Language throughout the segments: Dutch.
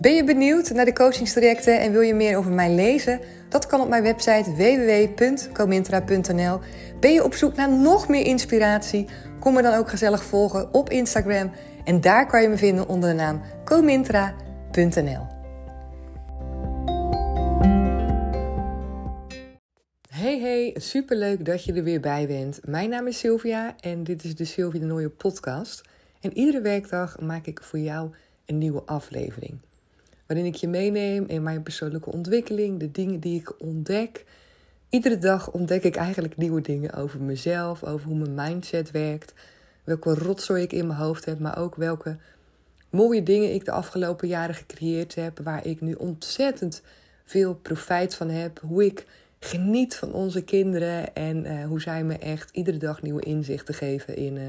Ben je benieuwd naar de coachingstrajecten en wil je meer over mij lezen? Dat kan op mijn website www.comintra.nl. Ben je op zoek naar nog meer inspiratie? Kom me dan ook gezellig volgen op Instagram. En daar kan je me vinden onder de naam comintra.nl. Hey hey, superleuk dat je er weer bij bent. Mijn naam is Sylvia en dit is de Sylvia de Nooie podcast. En iedere werkdag maak ik voor jou een nieuwe aflevering. Waarin ik je meeneem in mijn persoonlijke ontwikkeling, de dingen die ik ontdek. Iedere dag ontdek ik eigenlijk nieuwe dingen over mezelf, over hoe mijn mindset werkt, welke rotzooi ik in mijn hoofd heb, maar ook welke mooie dingen ik de afgelopen jaren gecreëerd heb, waar ik nu ontzettend veel profijt van heb, hoe ik geniet van onze kinderen en uh, hoe zij me echt iedere dag nieuwe inzichten geven in, uh,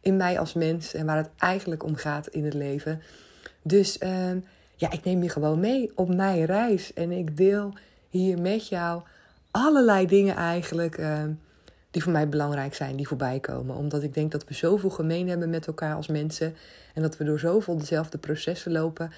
in mij als mens en waar het eigenlijk om gaat in het leven. Dus uh, ja, ik neem je gewoon mee op mijn reis en ik deel hier met jou allerlei dingen eigenlijk die voor mij belangrijk zijn, die voorbij komen. Omdat ik denk dat we zoveel gemeen hebben met elkaar als mensen en dat we door zoveel dezelfde processen lopen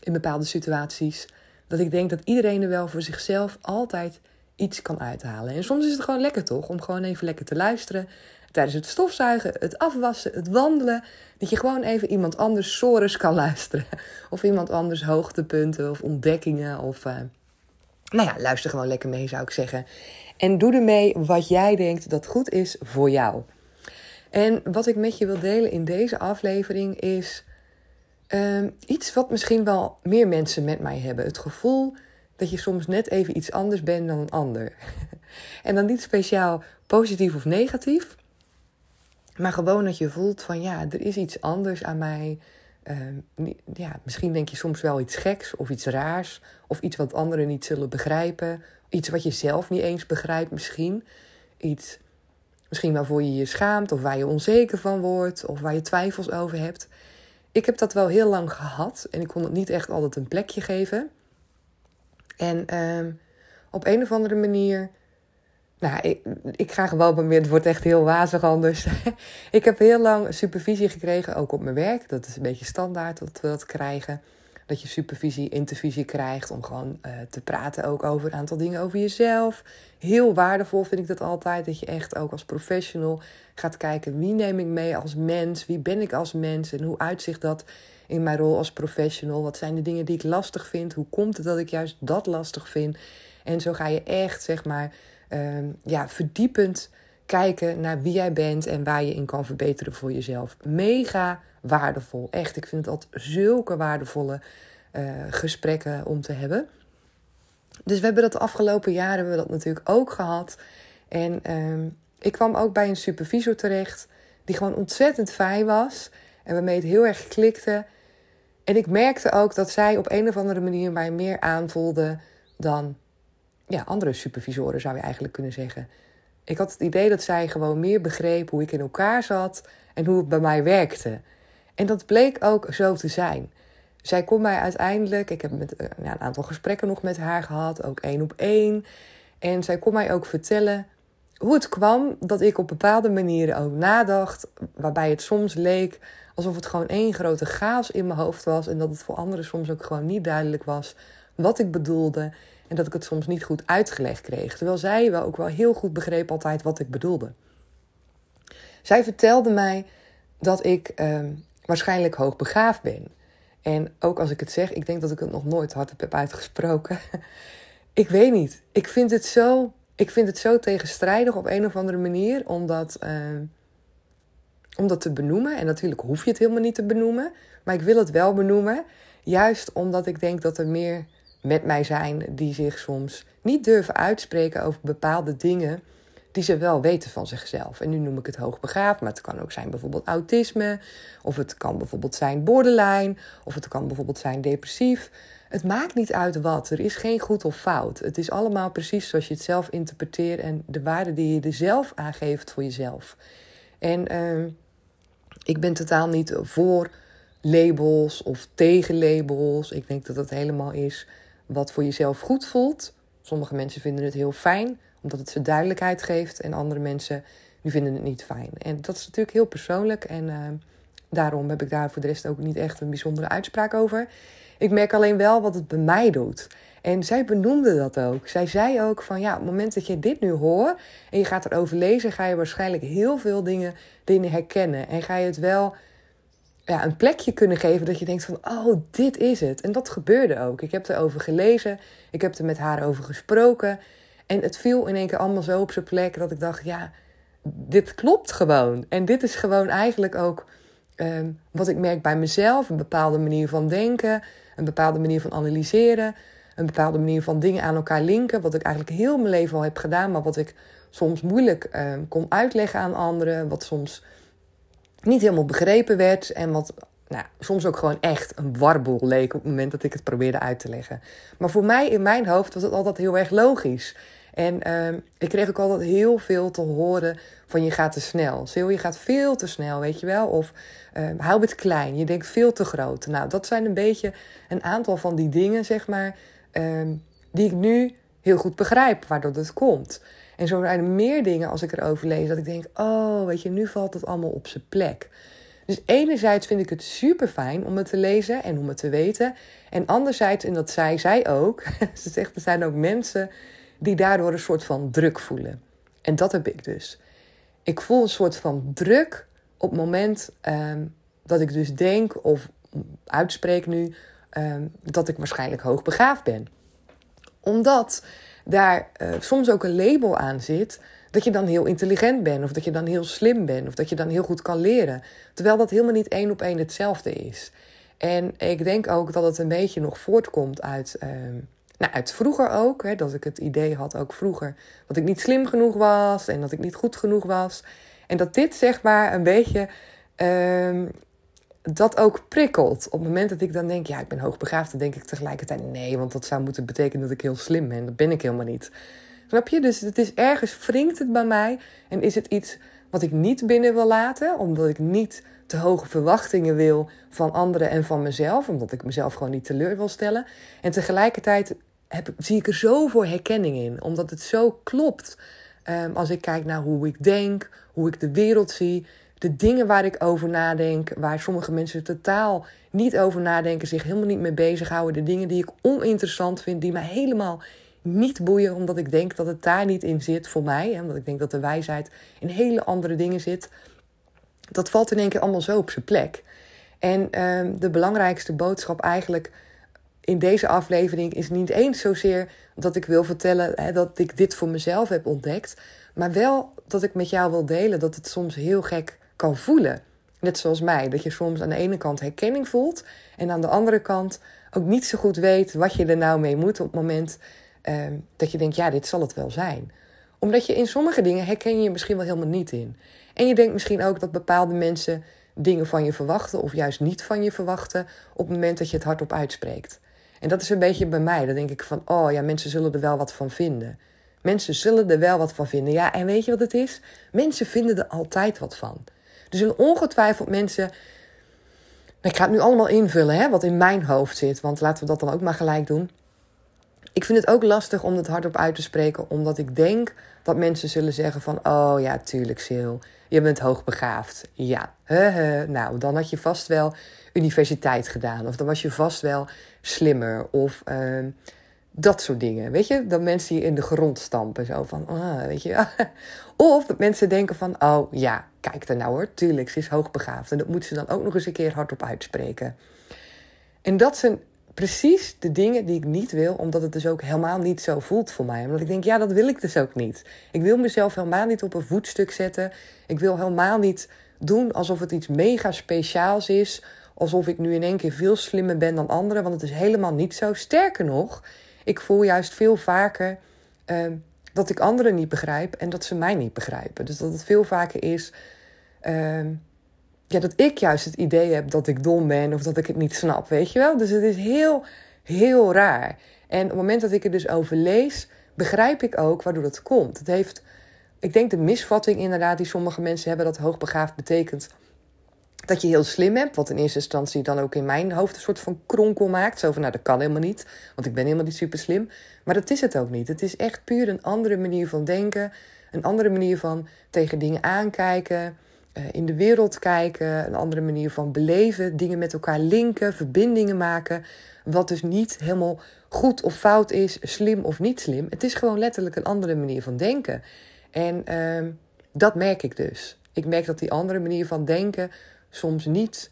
in bepaalde situaties dat ik denk dat iedereen er wel voor zichzelf altijd iets kan uithalen. En soms is het gewoon lekker toch, om gewoon even lekker te luisteren. Tijdens het stofzuigen, het afwassen, het wandelen. Dat je gewoon even iemand anders sores kan luisteren. Of iemand anders hoogtepunten of ontdekkingen. Of uh, nou ja, luister gewoon lekker mee zou ik zeggen. En doe ermee wat jij denkt dat goed is voor jou. En wat ik met je wil delen in deze aflevering is Um, iets wat misschien wel meer mensen met mij hebben. Het gevoel dat je soms net even iets anders bent dan een ander. en dan niet speciaal positief of negatief. Maar gewoon dat je voelt van ja, er is iets anders aan mij. Um, ja, misschien denk je soms wel iets geks of iets raars. Of iets wat anderen niet zullen begrijpen. Iets wat je zelf niet eens begrijpt misschien. Iets misschien waarvoor je je schaamt of waar je onzeker van wordt. Of waar je twijfels over hebt ik heb dat wel heel lang gehad en ik kon het niet echt altijd een plekje geven. En ehm, op een of andere manier. Nou, ik, ik ga gewoon weer. Het wordt echt heel wazig anders. ik heb heel lang supervisie gekregen, ook op mijn werk. Dat is een beetje standaard dat we dat krijgen dat je supervisie, intervisie krijgt om gewoon uh, te praten ook over een aantal dingen over jezelf. Heel waardevol vind ik dat altijd, dat je echt ook als professional gaat kijken wie neem ik mee als mens, wie ben ik als mens en hoe uitzicht dat in mijn rol als professional. Wat zijn de dingen die ik lastig vind? Hoe komt het dat ik juist dat lastig vind? En zo ga je echt, zeg maar, uh, ja, verdiepend kijken naar wie jij bent en waar je in kan verbeteren voor jezelf. Mega waardevol. Echt, ik vind het altijd zulke waardevolle uh, gesprekken om te hebben. Dus we hebben dat de afgelopen jaren hebben we dat natuurlijk ook gehad. En uh, ik kwam ook bij een supervisor terecht die gewoon ontzettend fijn was. En waarmee het heel erg klikte. En ik merkte ook dat zij op een of andere manier mij meer aanvoelde dan ja, andere supervisoren, zou je eigenlijk kunnen zeggen. Ik had het idee dat zij gewoon meer begreep hoe ik in elkaar zat en hoe het bij mij werkte. En dat bleek ook zo te zijn. Zij kon mij uiteindelijk, ik heb met, ja, eh, een aantal gesprekken nog met haar gehad, ook één op één. En zij kon mij ook vertellen hoe het kwam dat ik op bepaalde manieren ook nadacht, waarbij het soms leek alsof het gewoon één grote chaos in mijn hoofd was en dat het voor anderen soms ook gewoon niet duidelijk was wat ik bedoelde en dat ik het soms niet goed uitgelegd kreeg. Terwijl zij wel ook wel heel goed begreep altijd wat ik bedoelde. Zij vertelde mij dat ik uh, waarschijnlijk hoogbegaafd ben. En ook als ik het zeg, ik denk dat ik het nog nooit hardop heb uitgesproken. ik weet niet. Ik vind het zo, ik vind het zo tegenstrijdig op een of andere manier. Omdat, uh, om dat te benoemen. En natuurlijk hoef je het helemaal niet te benoemen. Maar ik wil het wel benoemen. Juist omdat ik denk dat er meer met mij zijn die zich soms niet durven uitspreken over bepaalde dingen die ze wel weten van zichzelf. En nu noem ik het hoogbegaafd, maar het kan ook zijn bijvoorbeeld autisme, of het kan bijvoorbeeld zijn borderline, of het kan bijvoorbeeld zijn depressief. Het maakt niet uit wat. Er is geen goed of fout. Het is allemaal precies zoals je het zelf interpreteert en de waarde die je er zelf aangeeft voor jezelf. En uh, ik ben totaal niet voor labels of tegen labels. Ik denk dat het helemaal is wat voor jezelf goed voelt. Sommige mensen vinden het heel fijn, omdat het ze duidelijkheid geeft. En andere mensen die vinden het niet fijn. En dat is natuurlijk heel persoonlijk. En uh, daarom heb ik daar voor de rest ook niet echt een bijzondere uitspraak over. Ik merk alleen wel wat het bij mij doet. En zij benoemde dat ook. Zij zei ook van ja, op het moment dat je dit nu hoort en je gaat erover lezen, ga je waarschijnlijk heel veel dingen, dingen herkennen. En ga je het wel ja, een plekje kunnen geven dat je denkt van, oh, dit is het. En dat gebeurde ook. Ik heb erover gelezen, ik heb er met haar over gesproken. En het viel in één keer allemaal zo op zijn plek dat ik dacht, ja, dit klopt gewoon. En dit is gewoon eigenlijk ook um, wat ik merk bij mezelf. Een bepaalde manier van denken, een bepaalde manier van analyseren, een bepaalde manier van dingen aan elkaar linken. Wat ik eigenlijk heel mijn leven al heb gedaan, maar wat ik soms moeilijk um, kon uitleggen aan anderen. Wat soms niet helemaal begrepen werd en wat nou, soms ook gewoon echt een warboel leek op het moment dat ik het probeerde uit te leggen. Maar voor mij in mijn hoofd was het altijd heel erg logisch. En uh, ik kreeg ook altijd heel veel te horen van je gaat te snel. Sil, je gaat veel te snel, weet je wel. Of uh, hou het klein, je denkt veel te groot. Nou, dat zijn een beetje een aantal van die dingen, zeg maar, uh, die ik nu heel goed begrijp, waardoor het komt. En zo zijn er meer dingen als ik erover lees dat ik denk: oh, weet je, nu valt het allemaal op zijn plek. Dus enerzijds vind ik het super fijn om het te lezen en om het te weten. En anderzijds, en dat zei zij ook, ze zegt er zijn ook mensen die daardoor een soort van druk voelen. En dat heb ik dus. Ik voel een soort van druk op het moment um, dat ik dus denk of uitspreek nu um, dat ik waarschijnlijk hoogbegaafd ben. Omdat daar uh, soms ook een label aan zit dat je dan heel intelligent bent, of dat je dan heel slim bent, of dat je dan heel goed kan leren. Terwijl dat helemaal niet één op één hetzelfde is. En ik denk ook dat het een beetje nog voortkomt uit, uh, nou, uit vroeger ook. Hè, dat ik het idee had, ook vroeger, dat ik niet slim genoeg was en dat ik niet goed genoeg was. En dat dit zeg maar een beetje uh, dat ook prikkelt. Op het moment dat ik dan denk, ja, ik ben hoogbegaafd, dan denk ik tegelijkertijd nee, want dat zou moeten betekenen dat ik heel slim ben. Dat ben ik helemaal niet. Snap je? Dus het is ergens wringt het bij mij en is het iets wat ik niet binnen wil laten, omdat ik niet te hoge verwachtingen wil van anderen en van mezelf, omdat ik mezelf gewoon niet teleur wil stellen. En tegelijkertijd heb, zie ik er zoveel herkenning in, omdat het zo klopt. Um, als ik kijk naar hoe ik denk, hoe ik de wereld zie, de dingen waar ik over nadenk, waar sommige mensen totaal niet over nadenken, zich helemaal niet mee bezighouden, de dingen die ik oninteressant vind, die mij helemaal niet boeien, omdat ik denk dat het daar niet in zit voor mij, omdat ik denk dat de wijsheid in hele andere dingen zit. Dat valt in één keer allemaal zo op zijn plek. En uh, de belangrijkste boodschap eigenlijk in deze aflevering is niet eens zozeer dat ik wil vertellen hè, dat ik dit voor mezelf heb ontdekt, maar wel dat ik met jou wil delen dat het soms heel gek kan voelen. Net zoals mij, dat je soms aan de ene kant herkenning voelt en aan de andere kant ook niet zo goed weet wat je er nou mee moet op het moment uh, dat je denkt, ja, dit zal het wel zijn. Omdat je in sommige dingen herken je misschien wel helemaal niet in. En je denkt misschien ook dat bepaalde mensen dingen van je verwachten of juist niet van je verwachten op het moment dat je het hardop uitspreekt. En dat is een beetje bij mij. Dan denk ik van, oh ja, mensen zullen er wel wat van vinden. Mensen zullen er wel wat van vinden. Ja, en weet je wat het is? Mensen vinden er altijd wat van. Er zullen ongetwijfeld mensen. Ik ga het nu allemaal invullen, hè, wat in mijn hoofd zit. Want laten we dat dan ook maar gelijk doen. Ik vind het ook lastig om het hardop uit te spreken, omdat ik denk dat mensen zullen zeggen van... Oh ja, tuurlijk, Sil, je bent hoogbegaafd. Ja, he, nou, dan had je vast wel universiteit gedaan. Of dan was je vast wel slimmer. Of uh, dat soort dingen. Weet je, dat mensen je in de grond stampen. Zo van, ah, weet je. of dat mensen denken van, oh ja, kijk er nou hoor, tuurlijk, ze is hoogbegaafd. En dat moet ze dan ook nog eens een keer hardop uitspreken. En dat zijn precies de dingen die ik niet wil, omdat het dus ook helemaal niet zo voelt voor mij. Omdat ik denk, ja, dat wil ik dus ook niet. Ik wil mezelf helemaal niet op een voetstuk zetten. Ik wil helemaal niet doen alsof het iets mega speciaals is. Alsof ik nu in één keer veel slimmer ben dan anderen, want het is helemaal niet zo. Sterker nog, ik voel juist veel vaker ehm, dat ik anderen niet begrijp en dat ze mij niet begrijpen. Dus dat het veel vaker is ehm, ja, dat ik juist het idee heb dat ik dom ben of dat ik het niet snap, weet je wel? Dus het is heel, heel raar. En op het moment dat ik er dus over lees, begrijp ik ook waardoor dat komt. Het heeft, ik denk de misvatting inderdaad die sommige mensen hebben dat hoogbegaafd betekent dat je heel slim hebt, wat in eerste instantie dan ook in mijn hoofd een soort van kronkel maakt. Zo van, nou dat kan helemaal niet, want ik ben helemaal niet super slim. Maar dat is het ook niet. Het is echt puur een andere manier van denken, een andere manier van tegen dingen aankijken, in de wereld kijken, een andere manier van beleven, dingen met elkaar linken, verbindingen maken. Wat dus niet helemaal goed of fout is, slim of niet slim. Het is gewoon letterlijk een andere manier van denken. En uh, dat merk ik dus. Ik merk dat die andere manier van denken soms niet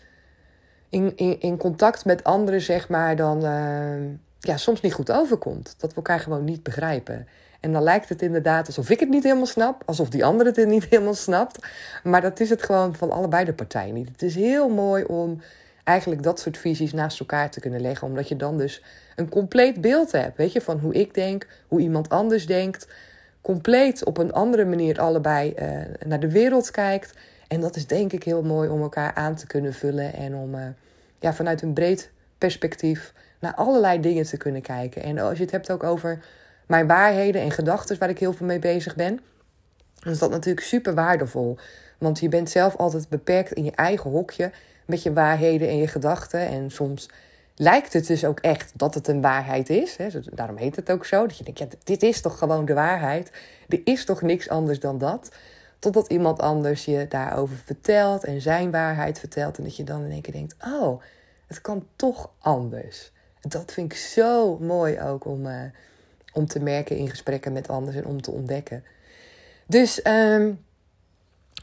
in, in, in contact met anderen, zeg maar, dan uh, ja, soms niet goed overkomt. Dat we elkaar gewoon niet begrijpen. En dan lijkt het inderdaad alsof ik het niet helemaal snap, alsof die ander het niet helemaal snapt. Maar dat is het gewoon van allebei de partijen niet. Het is heel mooi om eigenlijk dat soort visies naast elkaar te kunnen leggen, omdat je dan dus een compleet beeld hebt, weet je, van hoe ik denk, hoe iemand anders denkt, compleet op een andere manier allebei uh, naar de wereld kijkt. En dat is denk ik heel mooi om elkaar aan te kunnen vullen en om uh, ja, vanuit een breed perspectief naar allerlei dingen te kunnen kijken. En als je het hebt ook over mijn waarheden en gedachten waar ik heel veel mee bezig ben, dan is dat natuurlijk super waardevol. Want je bent zelf altijd beperkt in je eigen hokje met je waarheden en je gedachten. En soms lijkt het dus ook echt dat het een waarheid is. Hè? Daarom heet het ook zo. Dat je denkt, ja, dit is toch gewoon de waarheid. Er is toch niks anders dan dat. Totdat iemand anders je daarover vertelt en zijn waarheid vertelt. En dat je dan in één keer denkt, oh, het kan toch anders. Dat vind ik zo mooi ook om, uh, om te merken in gesprekken met anderen en om te ontdekken. Dus, um,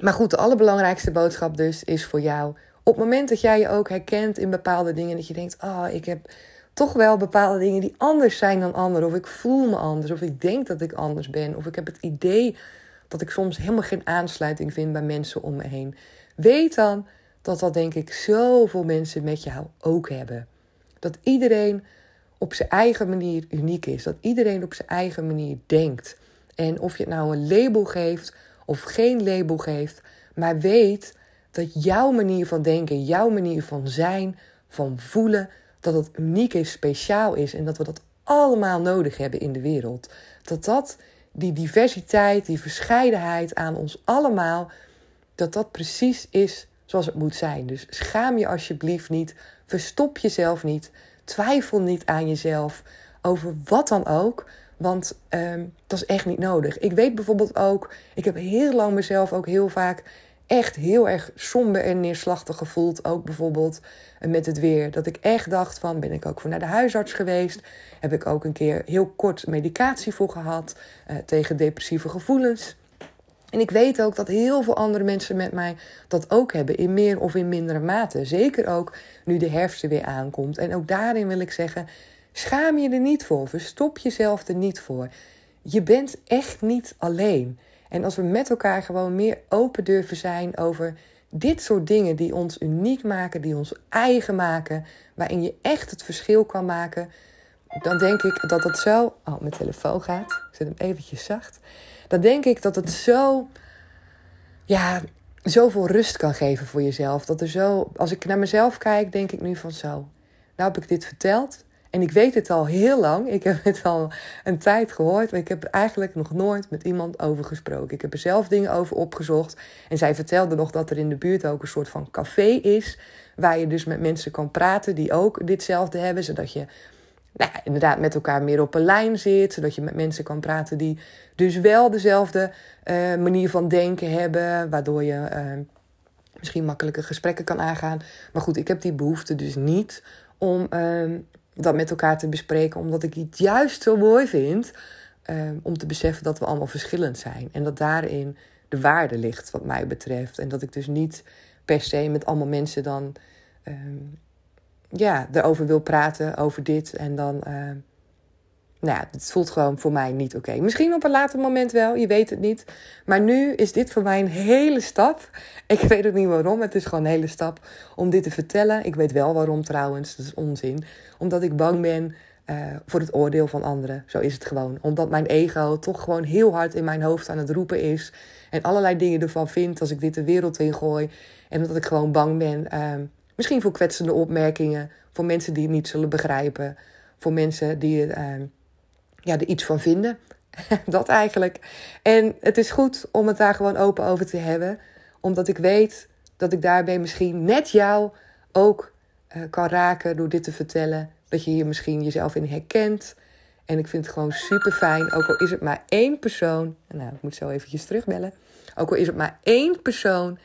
maar goed, de allerbelangrijkste boodschap dus is voor jou. Op het moment dat jij je ook herkent in bepaalde dingen, dat je denkt: Oh, ik heb toch wel bepaalde dingen die anders zijn dan anderen. Of ik voel me anders, of ik denk dat ik anders ben, of ik heb het idee dat ik soms helemaal geen aansluiting vind bij mensen om me heen. Weet dan dat dat denk ik zoveel mensen met jou ook hebben. Dat iedereen op zijn eigen manier uniek is. Dat iedereen op zijn eigen manier denkt. En of je het nou een label geeft of geen label geeft, maar weet dat jouw manier van denken, jouw manier van zijn, van voelen, dat het uniek is, speciaal is en dat we dat allemaal nodig hebben in de wereld. Dat dat, die diversiteit, die verscheidenheid aan ons allemaal, dat dat precies is zoals het moet zijn. Dus schaam je alsjeblieft niet, verstop jezelf niet, Twijfel niet aan jezelf over wat dan ook. Want um, dat is echt niet nodig. Ik weet bijvoorbeeld ook, ik heb heel lang mezelf ook heel vaak echt heel erg somber en neerslachtig gevoeld. Ook bijvoorbeeld eh, met het weer. Dat ik echt dacht van, ben ik ook voor naar de huisarts geweest. Heb ik ook een keer heel kort medicatie voor gehad uh, tegen depressieve gevoelens. En ik weet ook dat heel veel andere mensen met mij dat ook hebben, in meer of in mindere mate. Zeker ook nu de herfst er weer aankomt. En ook daarin wil ik zeggen: schaam je er niet voor, verstop jezelf er niet voor. Je bent echt niet alleen. En als we met elkaar gewoon meer open durven zijn over dit soort dingen die ons uniek maken, die ons eigen maken, waarin je echt het verschil kan maken, dan denk ik dat het zo. Oh, mijn telefoon gaat. Ik zet hem eventjes zacht dan denk ik dat het zo, ja, zoveel rust kan geven voor jezelf. Dat er zo, als ik naar mezelf kijk, denk ik nu van zo. Nou heb ik dit verteld. En ik weet het al heel lang. Ik heb het al een tijd gehoord. Maar ik heb eigenlijk nog nooit met iemand over gesproken. Ik heb er zelf dingen over opgezocht. En zij vertelde nog dat er in de buurt ook een soort van café is. Waar je dus met mensen kan praten die ook ditzelfde hebben. Zodat je nou, inderdaad met elkaar meer op een lijn zit. Zodat je met mensen kan praten die dus wel dezelfde uh, manier van denken hebben. Waardoor je uh, misschien makkelijker gesprekken kan aangaan. Maar goed, ik heb die behoefte dus niet om uh, dat met elkaar te bespreken. Omdat ik het juist zo mooi vind om te beseffen dat we allemaal verschillend zijn. En dat daarin de waarde ligt wat mij betreft. En dat ik dus niet per se met allemaal mensen dan ja, erover wil praten, over dit. En dan, uh, nou ja, het voelt gewoon voor mij niet oké. Misschien op een later moment wel, je weet het niet. Maar nu is dit voor mij een hele stap. Ik weet ook niet waarom, het is gewoon een hele stap om dit te vertellen. Ik weet wel waarom trouwens, dat is onzin. Omdat ik bang ben uh, voor het oordeel van anderen. Zo is het gewoon. Omdat mijn ego toch gewoon heel hard in mijn hoofd aan het roepen is. En allerlei dingen ervan vindt als ik dit de wereld in gooi. En omdat ik gewoon bang ben. Uh, misschien voor kwetsende opmerkingen. Voor mensen die het niet zullen begrijpen. Voor mensen die uh, ja, er iets van vinden. dat eigenlijk. En het is goed om het daar gewoon open over te hebben. Omdat ik weet dat ik daarbij misschien net jou ook uh, kan raken door dit te vertellen. Dat je hier misschien jezelf in herkent. En ik vind het gewoon super fijn. Ook al is het maar één persoon. Nou, ik moet zo eventjes terugbellen. Ook al is het maar één persoon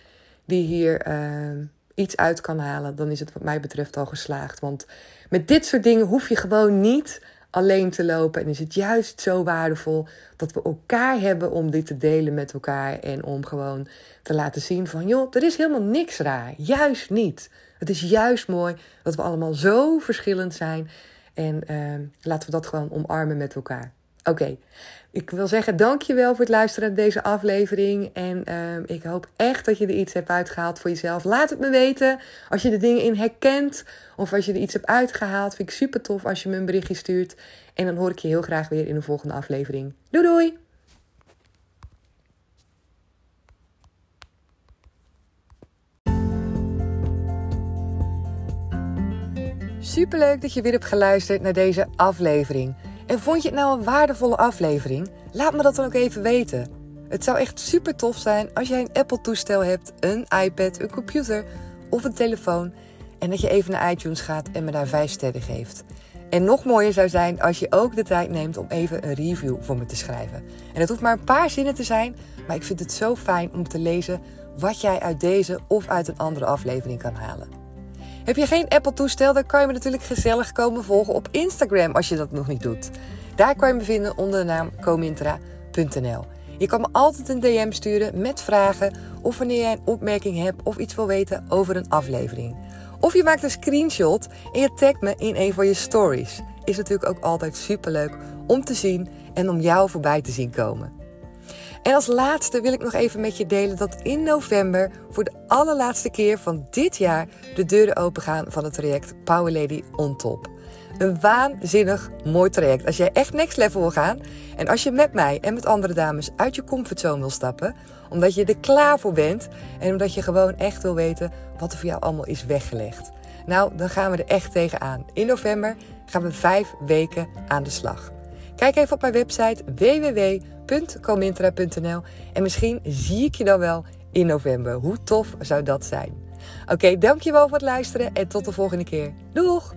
die hier uh, iets uit kan halen. Dan is het wat mij betreft al geslaagd. Want met dit soort dingen hoef je gewoon niet alleen te lopen. En is het juist zo waardevol dat we elkaar hebben om dit te delen met elkaar. En om gewoon te laten zien van joh, er is helemaal niks raar. Juist niet. Het is juist mooi dat we allemaal zo verschillend zijn. En uh, laten we dat gewoon omarmen met elkaar. Oké, ik wil zeggen dankjewel voor het luisteren naar deze aflevering. En uh, ik hoop echt dat je er iets hebt uitgehaald voor jezelf. Laat het me weten als je de dingen in herkent. Of als je er iets hebt uitgehaald. Vind ik super tof als je me een berichtje stuurt. En dan hoor ik je heel graag weer in de volgende aflevering. Doei doei! Superleuk dat je weer hebt geluisterd naar deze aflevering. En vond je het nou een waardevolle aflevering? Laat me dat dan ook even weten. Het zou echt super tof zijn als jij een Apple-toestel hebt, een iPad, een computer of een telefoon. En dat je even naar iTunes gaat en me daar 5 sterren geeft. En nog mooier zou zijn als je ook de tijd neemt om even een review voor me te schrijven. En dat hoeft maar een paar zinnen te zijn, maar ik vind het zo fijn om te lezen wat jij uit deze of uit een andere aflevering kan halen. Heb je geen Apple-toestel, dan kan je me natuurlijk gezellig komen volgen op Instagram als je dat nog niet doet. Daar kan je me vinden onder de naam comintra.nl. Je kan me altijd een DM sturen met vragen of wanneer jij een opmerking hebt of iets wil weten over een aflevering. Of je maakt een screenshot en je tagt me in een van je stories. Is natuurlijk ook altijd superleuk om te zien en om jou voorbij te zien komen. En als laatste wil ik nog even met je delen dat in november voor de allerlaatste keer van dit jaar de deuren opengaan van het traject Power Lady on Top. Een waanzinnig mooi traject. Als jij echt next level wil gaan en als je met mij en met andere dames uit je comfortzone wil stappen, omdat je er klaar voor bent en omdat je gewoon echt wil weten wat er voor jou allemaal is weggelegd. Nou, dan gaan we er echt tegenaan. In november gaan we vijf weken aan de slag. Kijk even op mijn website www.comintra.nl en misschien zie ik je dan wel in november. Hoe tof zou dat zijn? Oké, dankjewel voor het luisteren en tot de volgende keer. Doeg!